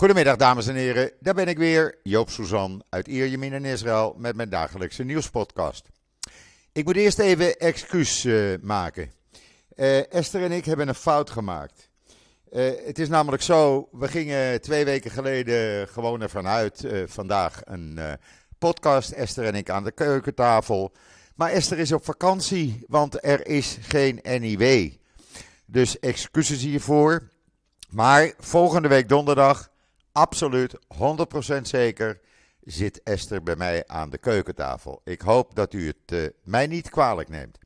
Goedemiddag dames en heren, daar ben ik weer, Joop Suzan uit Ierjemien in Israël met mijn dagelijkse nieuwspodcast. Ik moet eerst even excuus uh, maken. Uh, Esther en ik hebben een fout gemaakt. Uh, het is namelijk zo, we gingen twee weken geleden gewoon ervan uit, vandaag een podcast, Esther en ik aan de keukentafel. Maar Esther is op vakantie, want er is geen NIW. Dus excuses hiervoor. Maar volgende week donderdag, absoluut 100% zeker, zit Esther bij mij aan de keukentafel. Ik hoop dat u het uh, mij niet kwalijk neemt.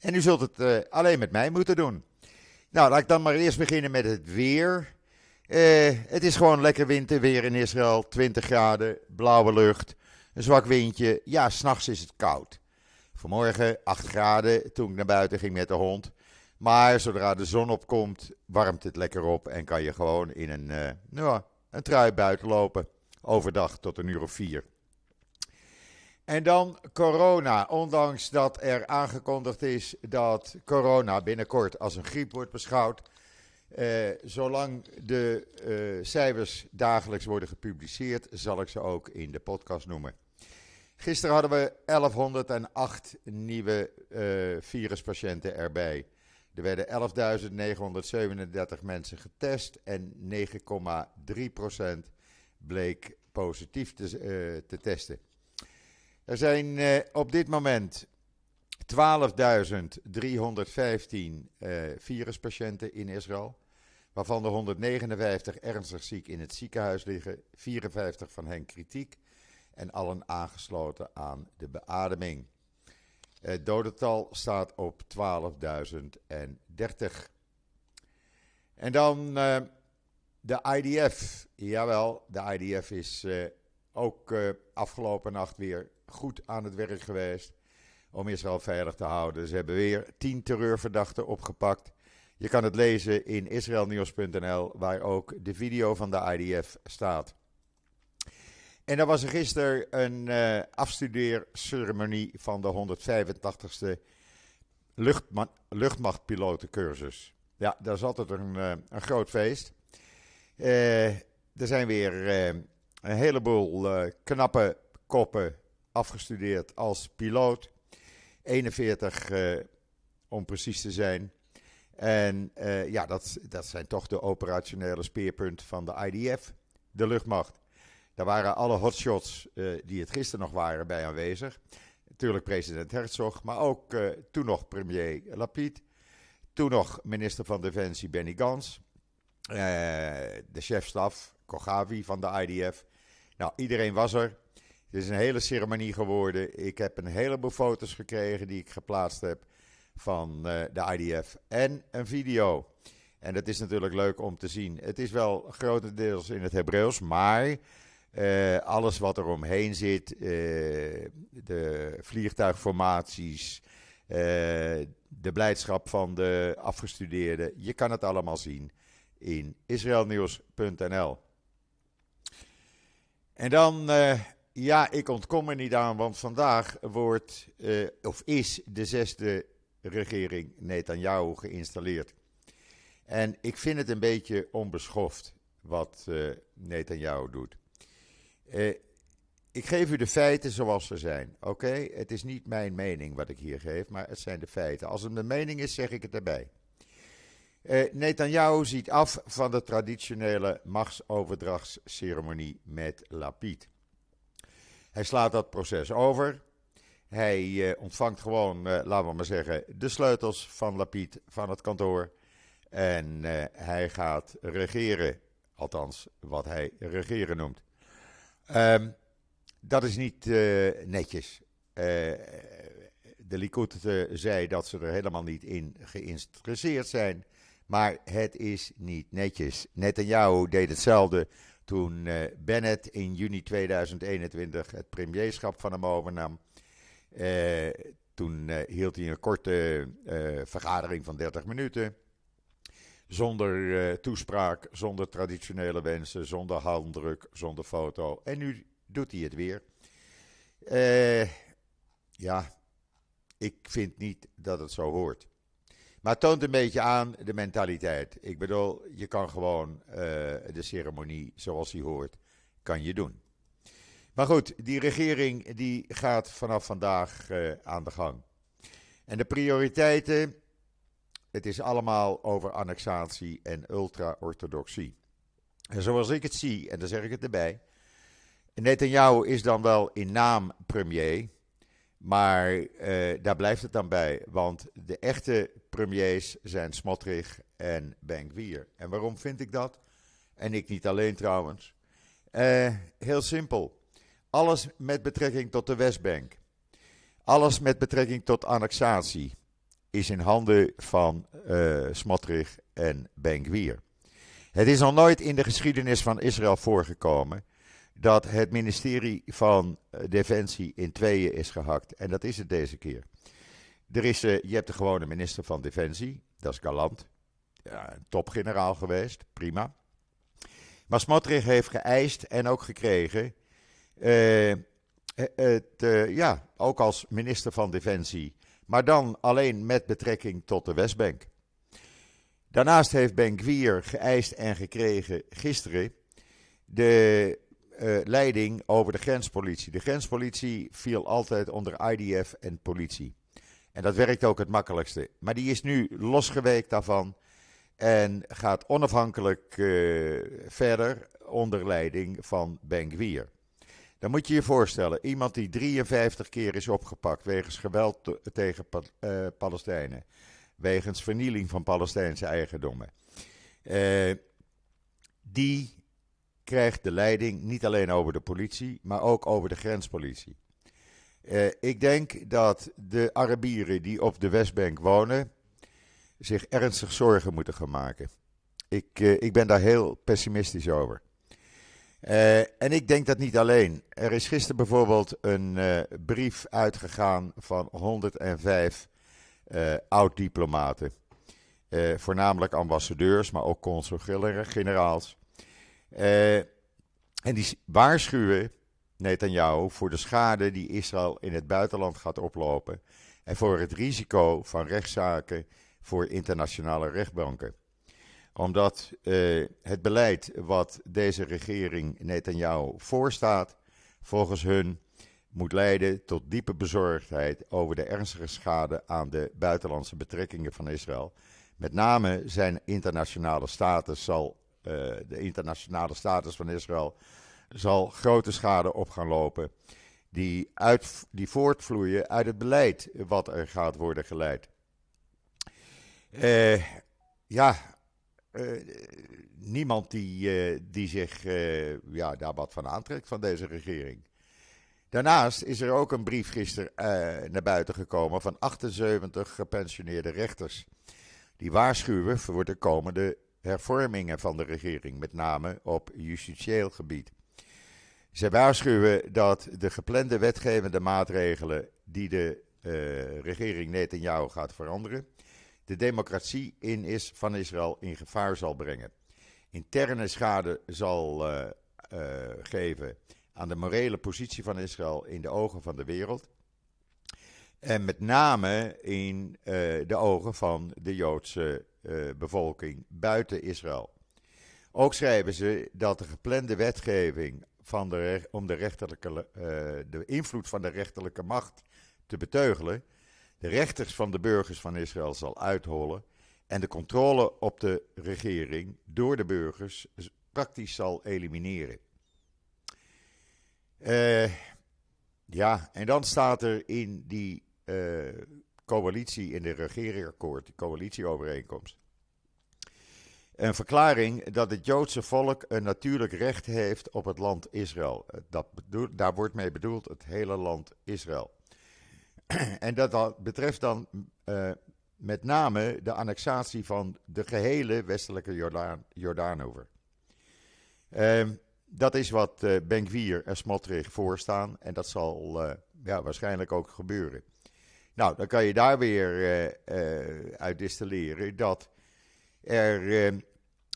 En u zult het uh, alleen met mij moeten doen. Nou, laat ik dan maar eerst beginnen met het weer. Uh, het is gewoon lekker winterweer in Israël. 20 graden, blauwe lucht, een zwak windje. Ja, s'nachts is het koud. Vanmorgen 8 graden toen ik naar buiten ging met de hond. Maar zodra de zon opkomt, warmt het lekker op en kan je gewoon in een, nou, een trui buiten lopen. Overdag tot een uur of vier. En dan corona. Ondanks dat er aangekondigd is dat corona binnenkort als een griep wordt beschouwd. Uh, zolang de uh, cijfers dagelijks worden gepubliceerd, zal ik ze ook in de podcast noemen. Gisteren hadden we 1108 nieuwe uh, viruspatiënten erbij. Er werden 11.937 mensen getest en 9,3% bleek positief te, uh, te, testen. Er zijn uh, op dit moment 12.315 uh, viruspatiënten in Israël, waarvan de 159 ernstig ziek in het ziekenhuis liggen, 54 van hen kritiek en allen aangesloten aan de beademing. Het dodental staat op 12.030. En dan uh, de IDF. Jawel, de IDF is uh, ook afgelopen nacht weer goed aan het werk geweest om Israël veilig te houden. Ze hebben weer tien terreurverdachten opgepakt. Je kan het lezen in israelnieuws.nl, waar ook de video van de IDF staat. En dan was er gisteren een uh, afstudeerceremonie van de 185ste luchtma luchtmachtpilotencursus. Ja, dat is altijd een, uh, een groot feest. Uh, er zijn weer een heleboel knappe koppen afgestudeerd als piloot. 41 om precies te zijn. En ja, dat, dat zijn toch de operationele speerpunten van de IDF, de luchtmacht. Daar waren alle hotshots uh, die het gisteren nog waren bij aanwezig. Natuurlijk president Herzog, maar ook uh, toen nog premier Lapid. Toen nog minister van Defensie Benny Gans. Uh, de chefstaf Kogavi van de IDF. Nou, iedereen was er. Het is een hele ceremonie geworden. Ik heb een heleboel foto's gekregen die ik geplaatst heb van de IDF. En een video. En dat is natuurlijk leuk om te zien. Het is wel grotendeels in het Hebreeuws, maar uh, alles wat er omheen zit, uh, de vliegtuigformaties, uh, de blijdschap van de afgestudeerden. Je kan het allemaal zien in israelnieuws.nl. En dan, ja, ik ontkom er niet aan, want vandaag wordt, of is de zesde regering Netanyahu geïnstalleerd. En ik vind het een beetje onbeschoft wat Netanyahu doet. Uh, ik geef u de feiten zoals ze zijn. Oké, het is niet mijn mening wat ik hier geef, maar het zijn de feiten. Als het mijn mening is, zeg ik het erbij. Uh, Netanyahu ziet af van de traditionele machtsoverdrachtsceremonie met Lapid. Hij slaat dat proces over. Hij uh, ontvangt gewoon, laten we maar zeggen, de sleutels van Lapid van het kantoor. En hij gaat regeren. Althans, wat hij regeren noemt. Um, dat is niet uh, netjes. Uh, de Likud uh, zei dat ze er helemaal niet in geïnteresseerd zijn. Maar het is niet netjes. Netanyahu deed hetzelfde toen Bennett in juni 2021 het premierschap van hem overnam. toen hield hij een korte vergadering van 30 minuten. Zonder uh, toespraak, zonder traditionele wensen, zonder handdruk, zonder foto. En nu doet hij het weer. Uh, ja, ik vind niet dat het zo hoort. Maar het toont een beetje aan de mentaliteit. Ik bedoel, je kan gewoon uh, de ceremonie zoals die hoort, kan je doen. Maar goed, die regering die gaat vanaf vandaag aan de gang. En de prioriteiten, het is allemaal over annexatie en ultra-orthodoxie. En zoals ik het zie, en dan zeg ik het erbij, Netanyahu is dan wel in naam premier, maar uh, daar blijft het dan bij. Want de echte premiers zijn Smotrich en Ben-Gvir. En waarom vind ik dat? En ik niet alleen trouwens. Uh, heel simpel. Alles met betrekking tot de Westbank. Alles met betrekking tot annexatie is in handen van uh, Smotrich en Ben-Gvir. Het is nog nooit in de geschiedenis van Israël voorgekomen dat het ministerie van eh, Defensie in tweeën is gehakt. En dat is het deze keer. Er is, uh, je hebt de gewone minister van Defensie, dat is Galant. Ja, topgeneraal geweest, prima. Maar Smotrich heeft geëist en ook gekregen, het, ja, ook als minister van Defensie, maar dan alleen met betrekking tot de Westbank. Daarnaast heeft Ben Gwier geëist en gekregen gisteren de uh, leiding over de grenspolitie. De grenspolitie viel altijd onder IDF en politie. En dat werkt ook het makkelijkste. Maar die is nu losgeweekt daarvan en gaat onafhankelijk uh, verder onder leiding van Ben Gwier. Dan moet je je voorstellen, iemand die 53 keer is opgepakt wegens geweld tegen uh, Palestijnen, wegens vernieling van Palestijnse eigendommen, die krijgt de leiding niet alleen over de politie, maar ook over de grenspolitie. Uh, ik denk dat de Arabieren die op de Westbank wonen zich ernstig zorgen moeten gaan maken. Ik, ik ben daar heel pessimistisch over. Uh, en ik denk dat niet alleen. Er is gisteren bijvoorbeeld een brief uitgegaan van 105 oud-diplomaten. voornamelijk ambassadeurs, maar ook consul-generaals. En die waarschuwen Netanyahu voor de schade die Israël in het buitenland gaat oplopen. En voor het risico van rechtszaken voor internationale rechtbanken. Omdat uh, het beleid wat deze regering Netanyahu voorstaat, volgens hun moet leiden tot diepe bezorgdheid over de ernstige schade aan de buitenlandse betrekkingen van Israël. Met name zijn internationale status zal uh, de internationale status van Israël zal grote schade op gaan lopen. Die, uit, die voortvloeien uit het beleid wat er gaat worden geleid. Uh, ja, niemand die, die zich ja, daar wat van aantrekt van deze regering. Daarnaast is er ook een brief gisteren naar buiten gekomen van 78 gepensioneerde rechters. Die waarschuwen voor de komende hervormingen van de regering, met name op justitieel gebied. Zij waarschuwen dat de geplande wetgevende maatregelen die de uh, regering Netanyahu gaat veranderen, de democratie in is, van Israël in gevaar zal brengen. Interne schade zal uh, uh, geven aan de morele positie van Israël in de ogen van de wereld. En met name in de ogen van de Joodse bevolking buiten Israël. Ook schrijven ze dat de geplande wetgeving van de, om de, rechterlijke, de invloed van de rechterlijke macht te beteugelen, de rechters van de burgers van Israël zal uithollen en de controle op de regering door de burgers praktisch zal elimineren. Uh, ja, en dan staat er in die uh, coalitie in de regeringakkoord, de coalitieovereenkomst. Een verklaring dat het Joodse volk een natuurlijk recht heeft op het land Israël. Dat bedoel, daar wordt mee bedoeld het hele land Israël. en dat betreft dan uh, met name de annexatie van de gehele westelijke Jordaan, Jordaanover. Uh, dat is wat uh, Ben-Gvir en Smotrich voorstaan en dat zal uh, ja, waarschijnlijk ook gebeuren. Nou, dan kan je daar weer uit distilleren dat er uh,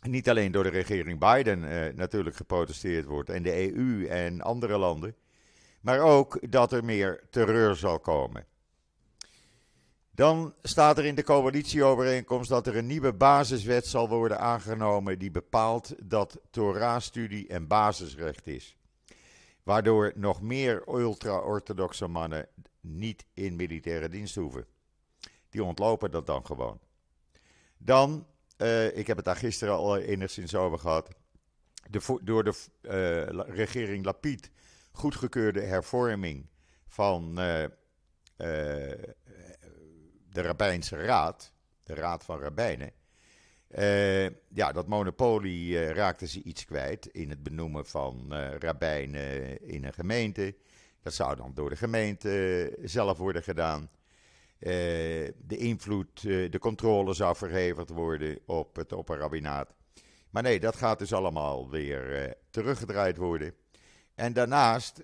niet alleen door de regering Biden natuurlijk geprotesteerd wordt en de EU en andere landen, maar ook dat er meer terreur zal komen. Dan staat er in de coalitieovereenkomst dat er een nieuwe basiswet zal worden aangenomen die bepaalt dat Torah-studie en basisrecht is. Waardoor nog meer ultra-orthodoxe mannen niet in militaire dienst hoeven. Die ontlopen dat dan gewoon. Dan, uh, ik heb het daar gisteren al enigszins over gehad. De, door de uh, regering Lapid goedgekeurde hervorming van uh, de Rabbijnse Raad, de Raad van Rabbijnen. Uh, ja, dat monopolie raakten ze iets kwijt in het benoemen van rabbijnen in een gemeente. Dat zou dan door de gemeente zelf worden gedaan. de invloed, de controle zou verhevigd worden op het opperrabbinaat. Maar nee, dat gaat dus allemaal weer teruggedraaid worden. En daarnaast,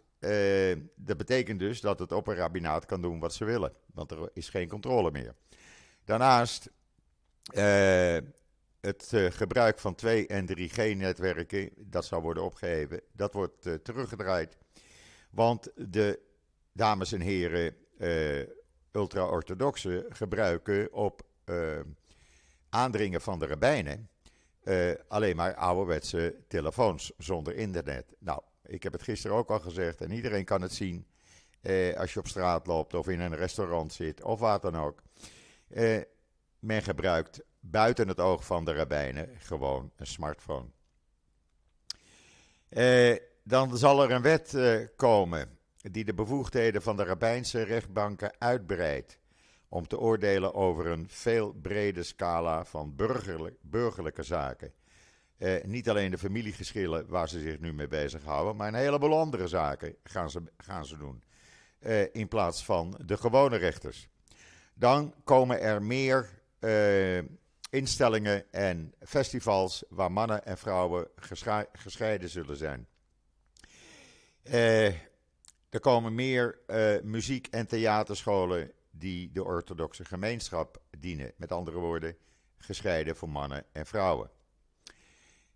dat betekent dus dat het opperrabbinaat kan doen wat ze willen want er is geen controle meer. Daarnaast uh, het uh, gebruik van 2- en 3G-netwerken, dat zou worden opgeheven, dat wordt teruggedraaid. Want de dames en heren ultra-orthodoxen gebruiken op aandringen van de rabbijnen alleen maar ouderwetse telefoons zonder internet. Nou, ik heb het gisteren ook al gezegd en iedereen kan het zien eh, als je op straat loopt of in een restaurant zit of wat dan ook. Eh, men gebruikt buiten het oog van de rabbijnen gewoon een smartphone. Eh, dan zal er een wet eh, komen die de bevoegdheden van de rabbijnse rechtbanken uitbreidt om te oordelen over een veel breder scala van burgerlijk, burgerlijke zaken. Eh, niet alleen de familiegeschillen waar ze zich nu mee bezighouden, maar een heleboel andere zaken gaan ze, gaan ze doen uh, in plaats van de gewone rechters. Dan komen er meer uh, instellingen en festivals waar mannen en vrouwen gescheiden zullen zijn. Uh, er komen meer muziek- en theaterscholen die de orthodoxe gemeenschap dienen. Met andere woorden, gescheiden voor mannen en vrouwen.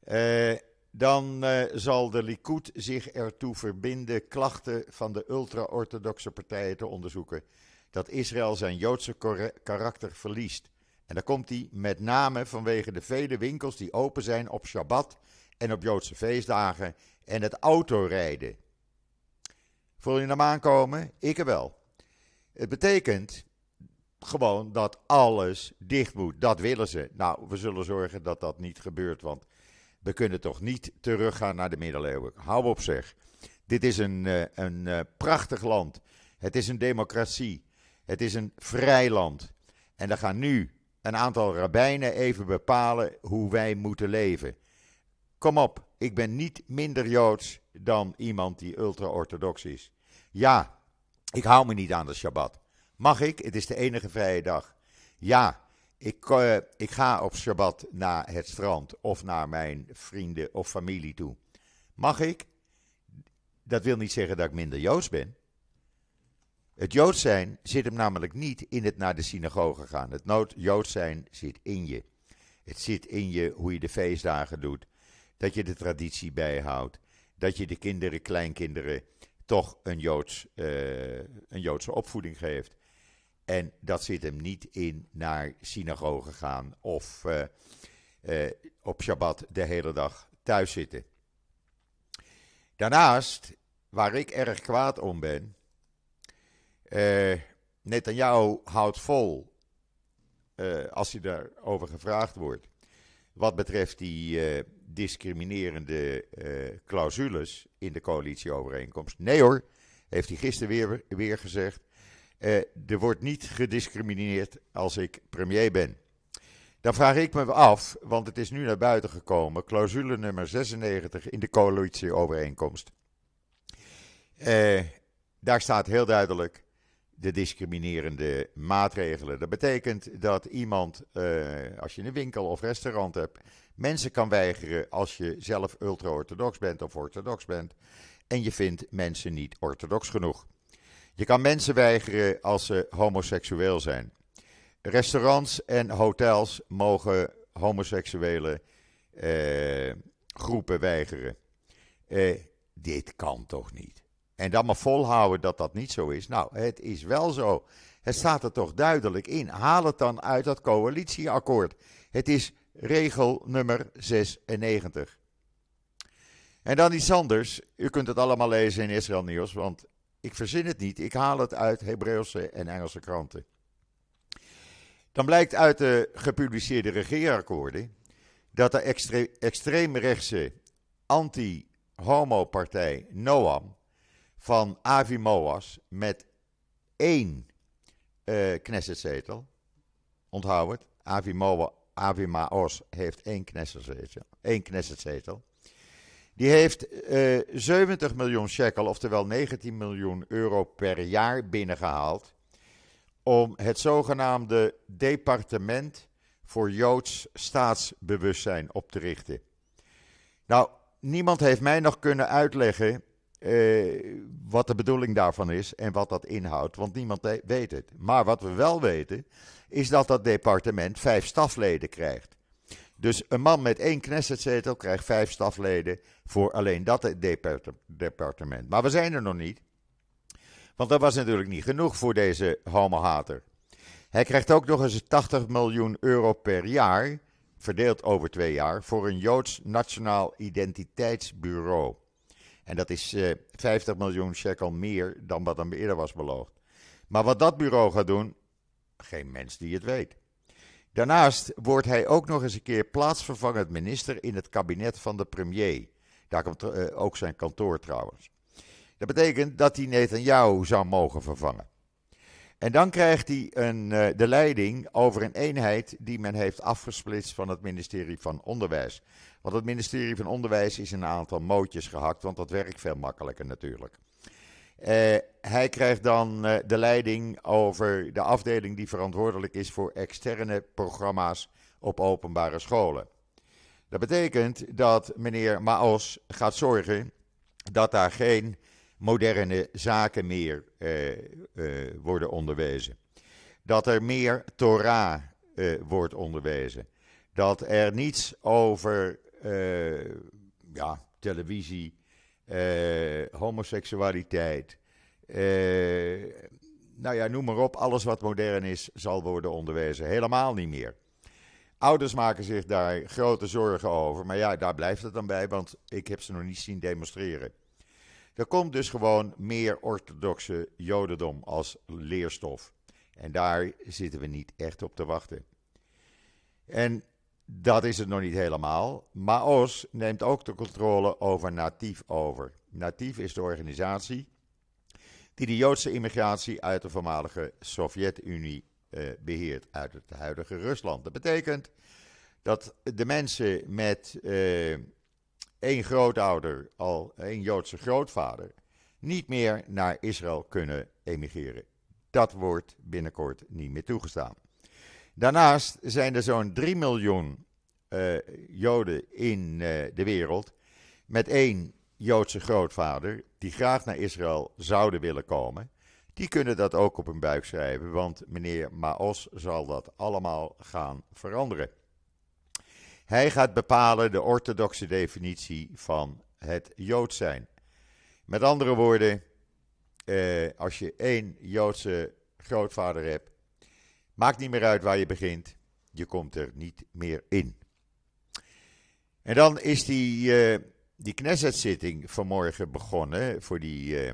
Uh, dan uh, zal de Likud zich ertoe verbinden klachten van de ultra-orthodoxe partijen te onderzoeken dat Israël zijn Joodse karakter verliest. En dan komt hij met name vanwege de vele winkels die open zijn op Shabbat en op Joodse feestdagen en het autorijden. Voel je hem aankomen? Ik wel. Het betekent gewoon dat alles dicht moet. Dat willen ze. Nou, we zullen zorgen dat dat niet gebeurt, want we kunnen toch niet teruggaan naar de middeleeuwen. Hou op zeg. Dit is een, uh, een uh, prachtig land. Het is een democratie. Het is een vrij land. En dan gaan nu een aantal rabbijnen even bepalen hoe wij moeten leven. Kom op, ik ben niet minder joods dan iemand die ultra-orthodox is. Ja, ik hou me niet aan de Shabbat. Mag ik? Het is de enige vrije dag. Ja, ik, uh, ik ga op Shabbat naar het strand of naar mijn vrienden of familie toe. Mag ik? Dat wil niet zeggen dat ik minder Joods ben. Het Joods zijn zit hem namelijk niet in het naar de synagoge gaan. Het Joods zijn zit in je. Het zit in je hoe je de feestdagen doet. Dat je de traditie bijhoudt. Dat je de kinderen, kleinkinderen toch een, Joods, uh, een Joodse opvoeding geeft. En dat zit hem niet in naar synagoge gaan of uh, uh, op Shabbat de hele dag thuis zitten. Daarnaast, waar ik erg kwaad om ben, uh, Netanyahu houdt vol als hij daarover gevraagd wordt. Wat betreft die discriminerende clausules in de coalitieovereenkomst. Nee hoor, heeft hij gisteren weer, weer gezegd. Uh, er wordt niet gediscrimineerd als ik premier ben. Dan vraag ik me af, want het is nu naar buiten gekomen, clausule nummer 96 in de coalitieovereenkomst. Uh, daar staat heel duidelijk de discriminerende maatregelen. Dat betekent dat iemand, uh, als je een winkel of restaurant hebt, mensen kan weigeren als je zelf ultra-orthodox bent of orthodox bent en je vindt mensen niet orthodox genoeg. Je kan mensen weigeren als ze homoseksueel zijn. Restaurants en hotels mogen homoseksuele eh, groepen weigeren. Eh, dit kan toch niet? En dan maar volhouden dat dat niet zo is. Nou, het is wel zo. Het staat er toch duidelijk in. Haal het dan uit dat coalitieakkoord. Het is regel nummer 96. En dan iets anders. U kunt het allemaal lezen in Israël Nieuws, want ik verzin het niet. Ik haal het uit Hebreeuwse en Engelse kranten. Dan blijkt uit de gepubliceerde regeerakkoorden dat de extre extreemrechtse anti-homo-partij Noam van Avi Moas met één uh, Knessetzetel, onthoud het, Avi, Avi Maos heeft één Knessetzetel, één Knessetzetel. Die heeft uh, eh, 70 miljoen shekel, oftewel 19 miljoen euro per jaar binnengehaald om het zogenaamde Departement voor Joods Staatsbewustzijn op te richten. Nou, niemand heeft mij nog kunnen uitleggen uh, wat de bedoeling daarvan is en wat dat inhoudt, want niemand weet het. Maar wat we wel weten, is dat dat departement vijf stafleden krijgt. Dus een man met één Knessetzetel krijgt vijf stafleden voor alleen dat departement. Maar we zijn er nog niet. Want dat was natuurlijk niet genoeg voor deze homohater. Hij krijgt ook nog eens 80 miljoen euro per jaar, verdeeld over twee jaar, voor een Joods Nationaal Identiteitsbureau. En dat is eh, 50 miljoen shekel meer dan wat hem eerder was beloofd. Maar wat dat bureau gaat doen, geen mens die het weet. Daarnaast wordt hij ook nog eens een keer plaatsvervangend minister in het kabinet van de premier. Daar komt uh, ook zijn kantoor trouwens. Dat betekent dat hij Netanyahu zou mogen vervangen. En dan krijgt hij een, uh, de leiding over een eenheid die men heeft afgesplitst van het ministerie van Onderwijs. Want het ministerie van Onderwijs is een aantal mootjes gehakt, want dat werkt veel makkelijker natuurlijk. Uh, hij krijgt dan uh, de leiding over de afdeling die verantwoordelijk is voor externe programma's op openbare scholen. Dat betekent dat meneer Maos gaat zorgen dat daar geen moderne zaken meer uh, worden onderwezen. Dat er meer Torah wordt onderwezen. Dat er niets over ja, televisie, homoseksualiteit, nou ja, noem maar op, alles wat modern is, zal worden onderwezen. Helemaal niet meer. Ouders maken zich daar grote zorgen over. Maar ja, daar blijft het dan bij, want ik heb ze nog niet zien demonstreren. Er komt dus gewoon meer orthodoxe jodendom als leerstof. En daar zitten we niet echt op te wachten. En dat is het nog niet helemaal. Maos neemt ook de controle over Natief over. Natief is de organisatie die de Joodse immigratie uit de voormalige Sovjet-Unie eh, beheert, uit het huidige Rusland. Dat betekent dat de mensen met eh, één grootouder, al één Joodse grootvader, niet meer naar Israël kunnen emigreren. Dat wordt binnenkort niet meer toegestaan. Daarnaast zijn er zo'n 3 miljoen uh, Joden in uh, de wereld met één Joodse grootvader die graag naar Israël zouden willen komen. Die kunnen dat ook op hun buik schrijven, want meneer Maos zal dat allemaal gaan veranderen. Hij gaat bepalen de orthodoxe definitie van het Jood zijn. Met andere woorden, eh, als je één Joodse grootvader hebt, maakt niet meer uit waar je begint, je komt er niet meer in. En dan is die, uh, die Knesset-zitting vanmorgen begonnen voor die uh,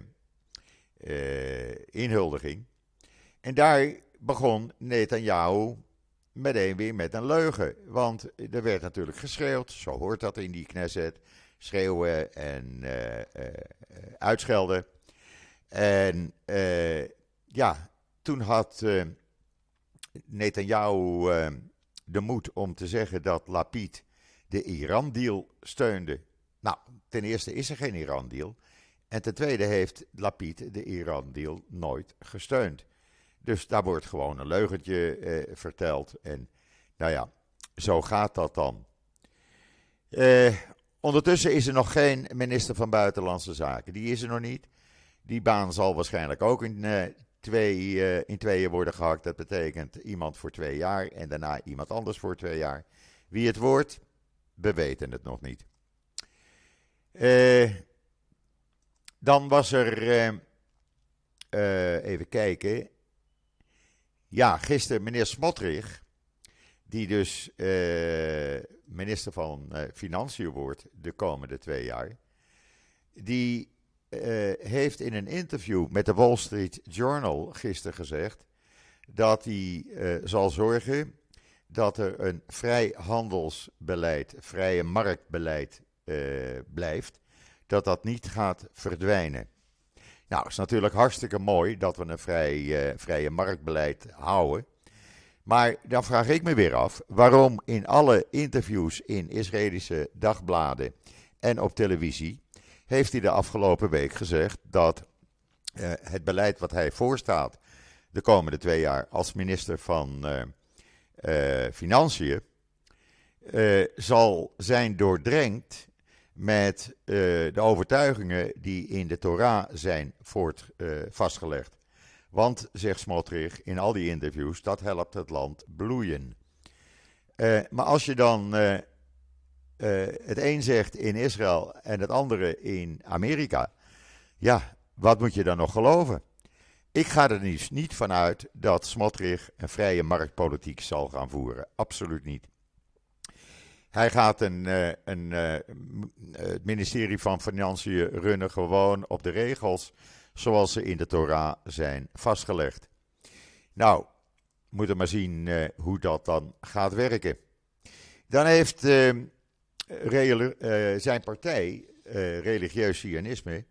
uh, inhuldiging. En daar begon Netanyahu meteen weer met een leugen. Want er werd natuurlijk geschreeuwd, zo hoort dat in die Knesset. Schreeuwen en uitschelden. En ja, toen had Netanyahu de moed om te zeggen dat Lapid de Iran-deal steunde. Nou, ten eerste is er geen Iran-deal. En ten tweede heeft Lapid de Iran-deal nooit gesteund. Dus daar wordt gewoon een leugentje eh, verteld. En nou ja, zo gaat dat dan. Eh, ondertussen is er nog geen minister van Buitenlandse Zaken. Die is er nog niet. Die baan zal waarschijnlijk ook in, uh, uh, in tweeën worden gehakt. Dat betekent iemand voor twee jaar en daarna iemand anders voor twee jaar. Wie het wordt, we weten het nog niet. Uh, Dan was er, even kijken, ja, gisteren meneer Smotrich, die dus minister van Financiën wordt de komende twee jaar, die heeft in een interview met de Wall Street Journal gisteren gezegd dat hij zal zorgen dat er een vrij handelsbeleid, vrije marktbeleid uh, blijft, dat dat niet gaat verdwijnen. Nou, het is natuurlijk hartstikke mooi dat we een vrij, vrije marktbeleid houden. Maar dan vraag ik me weer af waarom in alle interviews in Israëlische dagbladen en op televisie heeft hij de afgelopen week gezegd dat uh, het beleid wat hij voorstaat de komende twee jaar als minister van uh, Financiën uh, zal zijn doordrenkt met de overtuigingen die in de Torah zijn voort, vastgelegd. Want, zegt Smotrich in al die interviews, dat helpt het land bloeien. maar als je dan het een zegt in Israël en het andere in Amerika, ja, wat moet je dan nog geloven? Ik ga er dus niet vanuit dat Smotrich een vrije marktpolitiek zal gaan voeren. Absoluut niet. Hij gaat een, eh, een, eh, het ministerie van Financiën runnen gewoon op de regels zoals ze in de Torah zijn vastgelegd. Nou, moeten maar zien hoe dat dan gaat werken. Dan heeft zijn partij, religieus Zionisme,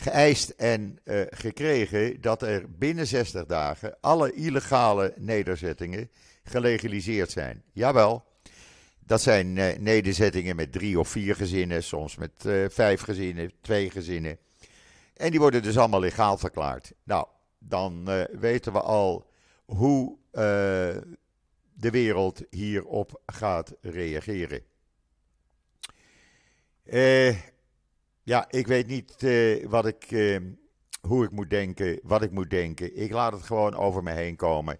geëist en uh, gekregen dat er binnen 60 dagen alle illegale nederzettingen gelegaliseerd zijn. Jawel, dat zijn uh, nederzettingen met drie of vier gezinnen, soms met uh, vijf gezinnen, twee gezinnen. En die worden dus allemaal legaal verklaard. Nou, dan weten we al hoe de wereld hierop gaat reageren. Eh ja, ik weet niet uh, wat ik, uh, hoe ik moet denken, wat ik moet denken. Ik laat het gewoon over me heen komen.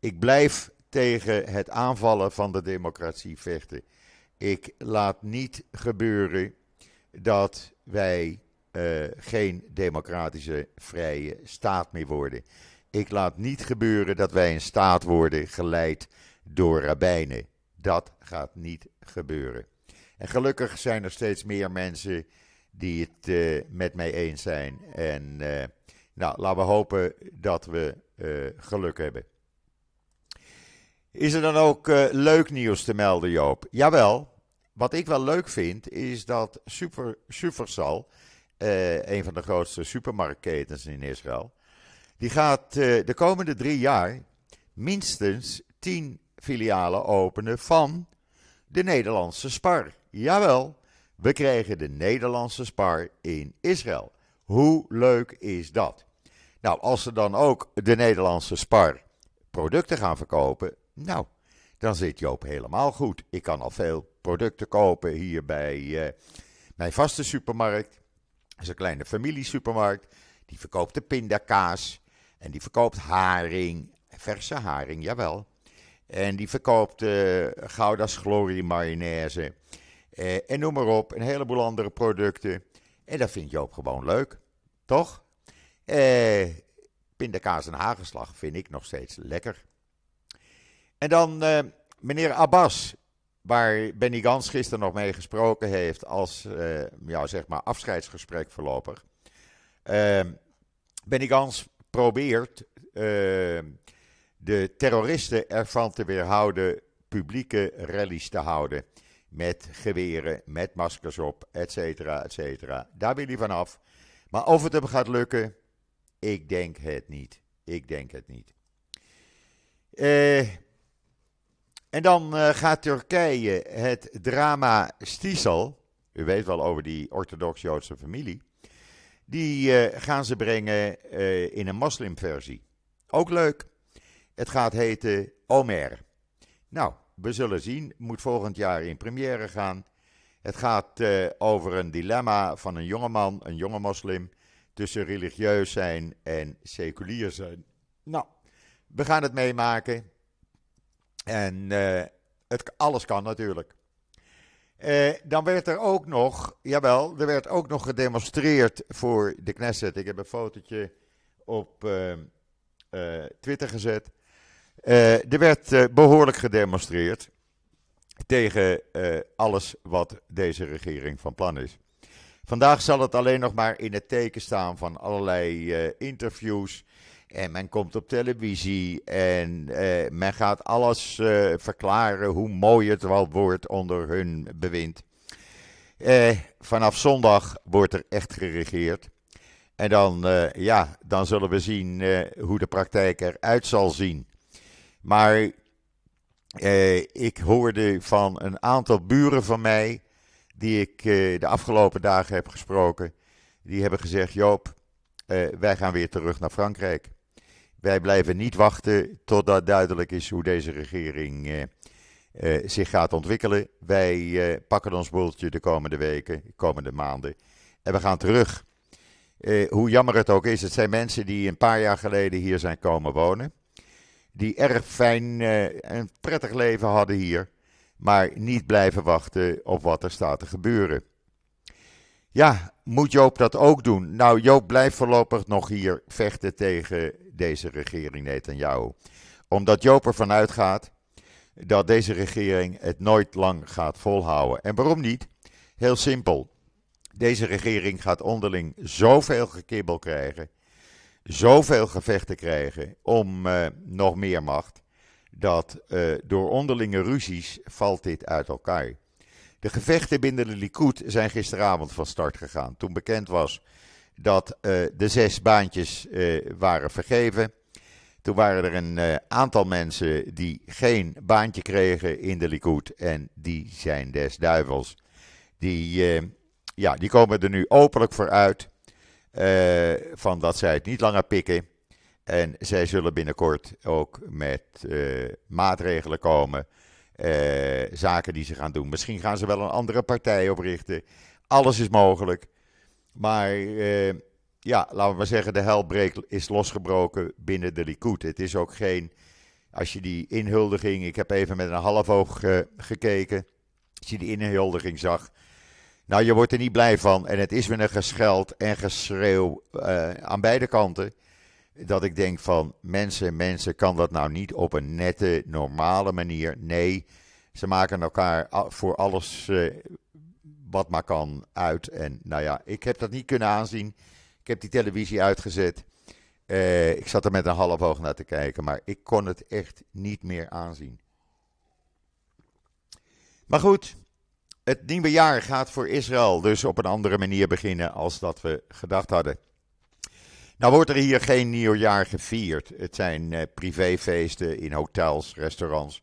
Ik blijf tegen het aanvallen van de democratie vechten. Ik laat niet gebeuren dat wij geen democratische vrije staat meer worden. Ik laat niet gebeuren dat wij een staat worden geleid door rabbijnen. Dat gaat niet gebeuren. En gelukkig zijn er steeds meer mensen die het uh, met mij eens zijn. En uh, nou, laten we hopen dat we uh, geluk hebben. Is er dan ook leuk nieuws te melden, Joop? Jawel. Wat ik wel leuk vind, is dat Super, Supersal, een van de grootste supermarktketens in Israël, die gaat de komende drie jaar minstens tien filialen openen van de Nederlandse Spar. Jawel. We krijgen de Nederlandse Spar in Israël. Hoe leuk is dat? Nou, als ze dan ook de Nederlandse Spar producten gaan verkopen, nou, dan zit Joop helemaal goed. Ik kan al veel producten kopen hier bij uh, mijn vaste supermarkt. Dat is een kleine familiesupermarkt. Die verkoopt de pindakaas en die verkoopt haring, verse haring, jawel. En die verkoopt uh, Gouda's Glory mayonaise. Eh, en noem maar op, een heleboel andere producten. En dat vindt Joop gewoon leuk, toch? Eh, pindakaas en hagelslag vind ik nog steeds lekker. En dan eh, meneer Abbas, waar Benny Gans gisteren nog mee gesproken heeft als ja, zeg maar afscheidsgesprek voorlopig. Benny Gans probeert de terroristen ervan te weerhouden publieke rallies te houden met geweren, met maskers op, et cetera, et cetera. Daar wil hij vanaf. Maar of het hem gaat lukken, ik denk het niet. Ik denk het niet. Uh, en dan uh, gaat Turkije het drama Stisel, u weet wel over die orthodox-Joodse familie, die uh, gaan ze brengen in een moslimversie. Ook leuk. Het gaat heten Omer. Nou, we zullen zien. Moet volgend jaar in première gaan. Het gaat uh, over een dilemma van een jongeman, een jonge moslim, tussen religieus zijn en seculier zijn. Nou, we gaan het meemaken. En uh, het, alles kan natuurlijk. dan werd er ook nog, jawel, er werd ook nog gedemonstreerd voor de Knesset. Ik heb een fotootje op Twitter gezet. Er werd behoorlijk gedemonstreerd tegen alles wat deze regering van plan is. Vandaag zal het alleen nog maar in het teken staan van allerlei interviews. En men komt op televisie en men gaat alles verklaren hoe mooi het wel wordt onder hun bewind. vanaf zondag wordt er echt geregeerd. En dan, ja, dan zullen we zien hoe de praktijk eruit zal zien. Maar ik hoorde van een aantal buren van mij die ik eh, de afgelopen dagen heb gesproken, die hebben gezegd: Joop, eh, wij gaan weer terug naar Frankrijk. Wij blijven niet wachten totdat duidelijk is hoe deze regering eh, zich gaat ontwikkelen. Wij pakken ons boeltje de komende weken, de komende maanden en we gaan terug. hoe jammer het ook is, het zijn mensen die een paar jaar geleden hier zijn komen wonen. Die erg fijn en prettig leven hadden hier maar niet blijven wachten op wat er staat te gebeuren. Ja, moet Joop dat ook doen? Nou, Joop blijft voorlopig nog hier vechten tegen deze regering Netanyahu. Omdat Joop ervan uitgaat dat deze regering het nooit lang gaat volhouden. En waarom niet? Heel simpel. Deze regering gaat onderling zoveel gekibbel krijgen, zoveel gevechten krijgen om uh, nog meer macht dat uh, door onderlinge ruzies valt dit uit elkaar. De gevechten binnen de Likud zijn gisteravond van start gegaan. Toen bekend was dat uh, de zes baantjes waren vergeven. Toen waren er een aantal mensen die geen baantje kregen in de Likud. En die zijn des duivels. Die, ja, die komen er nu openlijk voor uit. Van dat zij het niet langer pikken. En zij zullen binnenkort ook met uh, maatregelen komen. Uh, zaken die ze gaan doen. Misschien gaan ze wel een andere partij oprichten. Alles is mogelijk. Maar ja, laten we maar zeggen, de helbreek is losgebroken binnen de Likud. Het is ook geen, als je die inhuldiging, ik heb even met een half oog gekeken. Als je die inhuldiging zag. Nou, je wordt er niet blij van. En het is weer een gescheld en geschreeuw aan beide kanten dat ik denk van mensen, mensen, kan dat nou niet op een nette, normale manier? Nee, ze maken elkaar voor alles uh, wat maar kan uit. En nou ja, ik heb dat niet kunnen aanzien. Ik heb die televisie uitgezet. Uh, ik zat er met een half oog naar te kijken, maar ik kon het echt niet meer aanzien. Maar goed, het nieuwe jaar gaat voor Israël dus op een andere manier beginnen als dat we gedacht hadden. Nou wordt er hier geen nieuwjaar gevierd. Het zijn uh, privéfeesten in hotels, restaurants.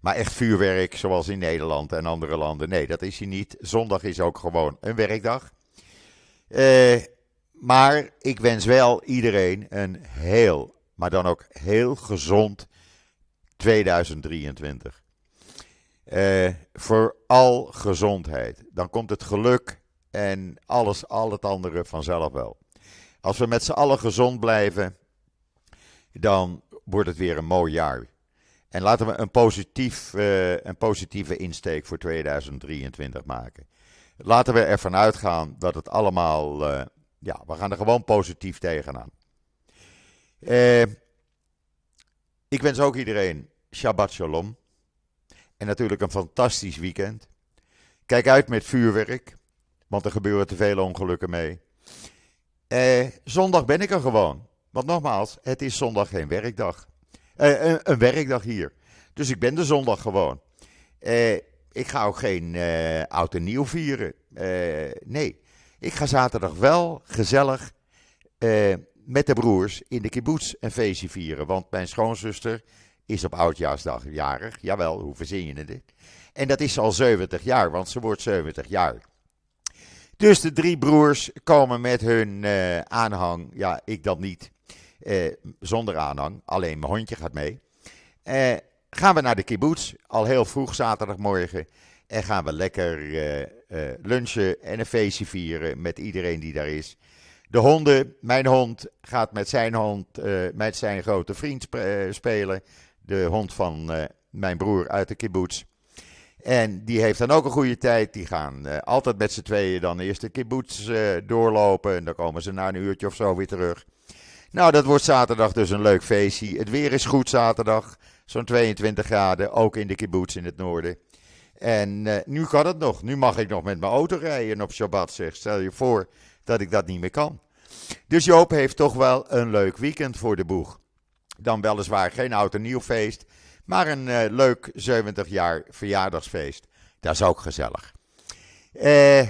Maar echt vuurwerk zoals in Nederland en andere landen. Nee, dat is hier niet. Zondag is ook gewoon een werkdag. Uh, maar ik wens wel iedereen een heel, maar dan ook heel gezond 2023. Uh, vooral gezondheid. Dan komt het geluk en alles, al het andere vanzelf wel. Als we met z'n allen gezond blijven, dan wordt het weer een mooi jaar. En laten we een, positief, uh, een positieve insteek voor 2023 maken. Laten we ervan uitgaan dat het allemaal, uh, ja, we gaan er gewoon positief tegenaan. Ik wens ook iedereen Shabbat Shalom. En natuurlijk een fantastisch weekend. Kijk uit met vuurwerk, want er gebeuren te veel ongelukken mee. Eh, zondag ben ik er gewoon. Want nogmaals, het is zondag geen werkdag. Eh, een, een, werkdag hier. Dus ik ben de zondag gewoon. Eh, ik ga ook geen uh, oud en nieuw vieren. Eh, nee, ik ga zaterdag wel gezellig eh, met de broers in de kibbutz een feestje vieren. Want mijn schoonzuster is op oudjaarsdag jarig. Jawel, hoe verzin je het? En dat is al 70 jaar, want ze wordt 70 jaar. Dus de drie broers komen met hun uh, aanhang. Ja, ik dan niet. Uh, zonder aanhang. Alleen mijn hondje gaat mee. Uh, gaan we naar de kibbutz. Al heel vroeg zaterdagmorgen. En gaan we lekker lunchen en een feestje vieren met iedereen die daar is. De honden, mijn hond gaat met zijn hond, met zijn grote vriend spelen. De hond van mijn broer uit de kibbutz. En die heeft dan ook een goede tijd. Die gaan uh, altijd met z'n tweeën dan eerst de kibbutz uh, doorlopen. En dan komen ze na een uurtje of zo weer terug. Nou, dat wordt zaterdag dus een leuk feestje. Het weer is goed zaterdag. Zo'n 22 graden, ook in de kibbutz in het noorden. En nu kan het nog. Nu mag ik nog met mijn auto rijden op Shabbat. Stel je voor dat ik dat niet meer kan. Dus Joop heeft toch wel een leuk weekend voor de boeg. Dan weliswaar geen oud en nieuw feest, maar een uh, leuk 70 jaar verjaardagsfeest. Dat is ook gezellig. Uh,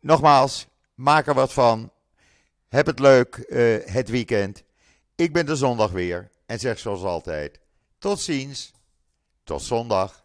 nogmaals, maak er wat van. Heb het leuk uh, het weekend. Ik ben de zondag weer en zeg zoals altijd: tot ziens, tot zondag.